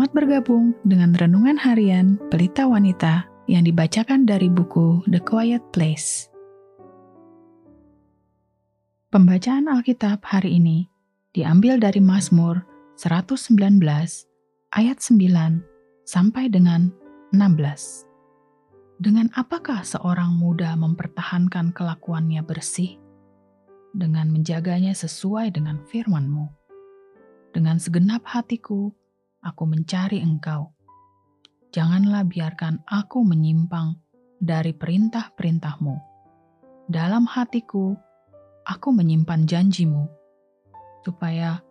Selamat bergabung dengan renungan harian Pelita Wanita yang dibacakan dari buku The Quiet Place. Pembacaan Alkitab hari ini diambil dari Mazmur 119 ayat 9 sampai dengan 16. Dengan apakah seorang muda mempertahankan kelakuannya bersih? Dengan menjaganya sesuai dengan firman-Mu. Dengan segenap hatiku, aku mencari engkau. Janganlah biarkan aku menyimpang dari perintah-perintahmu. Dalam hatiku, aku menyimpan janjimu, supaya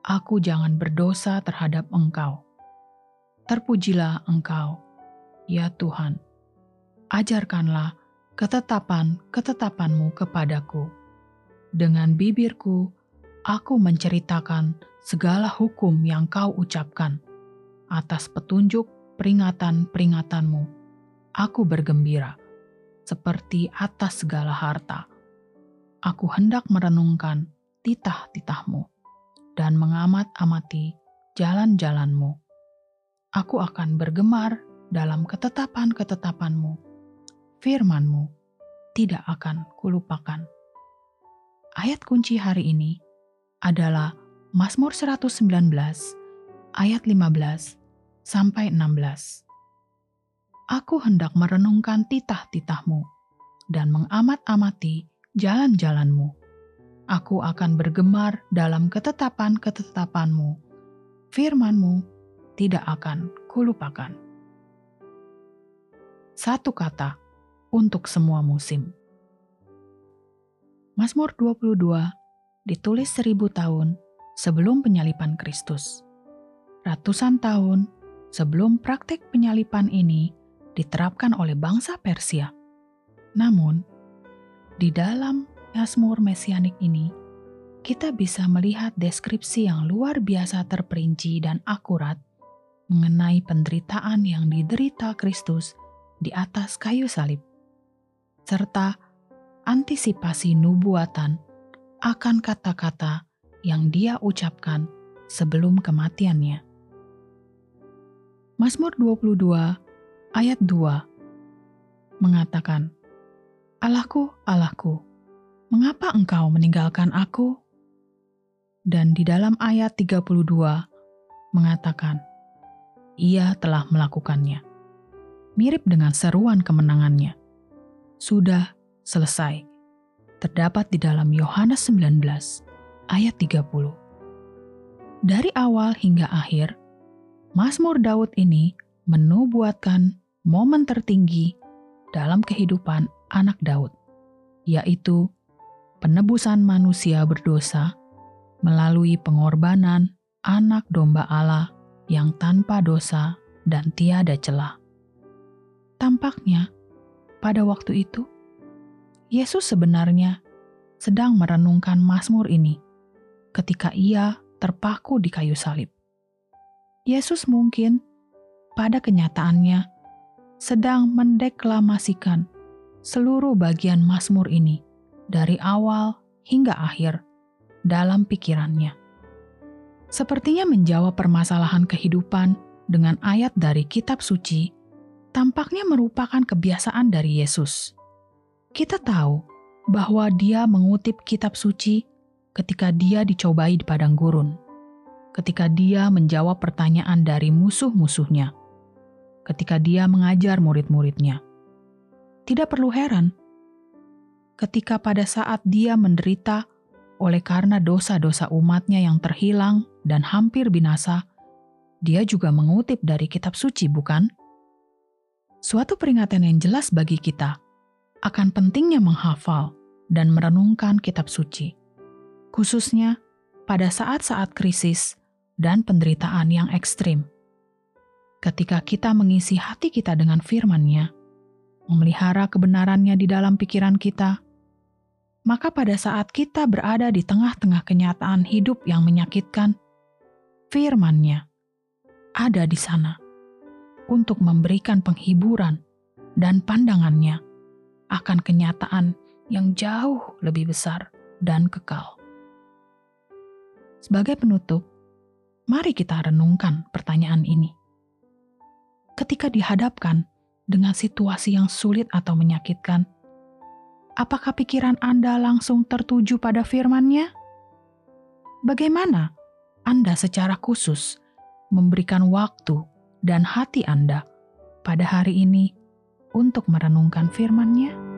aku jangan berdosa terhadap engkau. Terpujilah engkau, ya Tuhan. Ajarkanlah ketetapan-ketetapanmu kepadaku. Dengan bibirku, aku menceritakan segala hukum yang kau ucapkan. Atas petunjuk peringatan-peringatanmu, aku bergembira, seperti atas segala harta. Aku hendak merenungkan titah-titahmu dan mengamat-amati jalan-jalanmu. Aku akan bergemar dalam ketetapan-ketetapanmu. Firmanmu tidak akan kulupakan. Ayat kunci hari ini adalah Mazmur 119 ayat 15 sampai 16. Aku hendak merenungkan titah-titahmu dan mengamat-amati jalan-jalanmu. Aku akan bergemar dalam ketetapan-ketetapanmu. Firmanmu tidak akan kulupakan. Satu kata untuk semua musim. Mazmur 22 ditulis seribu tahun sebelum penyalipan Kristus. Ratusan tahun sebelum praktik penyalipan ini diterapkan oleh bangsa Persia. Namun, di dalam Mazmur Mesianik ini, kita bisa melihat deskripsi yang luar biasa terperinci dan akurat mengenai penderitaan yang diderita Kristus di atas kayu salib, serta antisipasi nubuatan akan kata-kata yang dia ucapkan sebelum kematiannya. Mazmur 22 ayat 2 mengatakan, Allahku, Allahku, mengapa engkau meninggalkan aku? Dan di dalam ayat 32 mengatakan, Ia telah melakukannya. Mirip dengan seruan kemenangannya. Sudah selesai. Terdapat di dalam Yohanes 19 ayat 30. Dari awal hingga akhir, Mazmur Daud ini menubuatkan momen tertinggi dalam kehidupan anak Daud, yaitu penebusan manusia berdosa melalui pengorbanan anak domba Allah yang tanpa dosa dan tiada celah. Tampaknya, pada waktu itu, Yesus sebenarnya sedang merenungkan Mazmur ini ketika ia terpaku di kayu salib. Yesus mungkin pada kenyataannya sedang mendeklamasikan seluruh bagian Mazmur ini dari awal hingga akhir dalam pikirannya. Sepertinya menjawab permasalahan kehidupan dengan ayat dari kitab suci tampaknya merupakan kebiasaan dari Yesus. Kita tahu bahwa dia mengutip kitab suci ketika dia dicobai di padang gurun, ketika dia menjawab pertanyaan dari musuh-musuhnya, ketika dia mengajar murid-muridnya. Tidak perlu heran, ketika pada saat dia menderita oleh karena dosa-dosa umatnya yang terhilang dan hampir binasa, dia juga mengutip dari kitab suci, bukan? Suatu peringatan yang jelas bagi kita akan pentingnya menghafal dan merenungkan kitab suci khususnya pada saat-saat krisis dan penderitaan yang ekstrim. Ketika kita mengisi hati kita dengan firman-Nya, memelihara kebenarannya di dalam pikiran kita, maka pada saat kita berada di tengah-tengah kenyataan hidup yang menyakitkan, firman-Nya ada di sana untuk memberikan penghiburan dan pandangannya akan kenyataan yang jauh lebih besar dan kekal. Sebagai penutup, Mari kita renungkan pertanyaan ini. Ketika dihadapkan dengan situasi yang sulit atau menyakitkan, apakah pikiran Anda langsung tertuju pada firman-Nya? Bagaimana Anda secara khusus memberikan waktu dan hati Anda pada hari ini untuk merenungkan firman-Nya?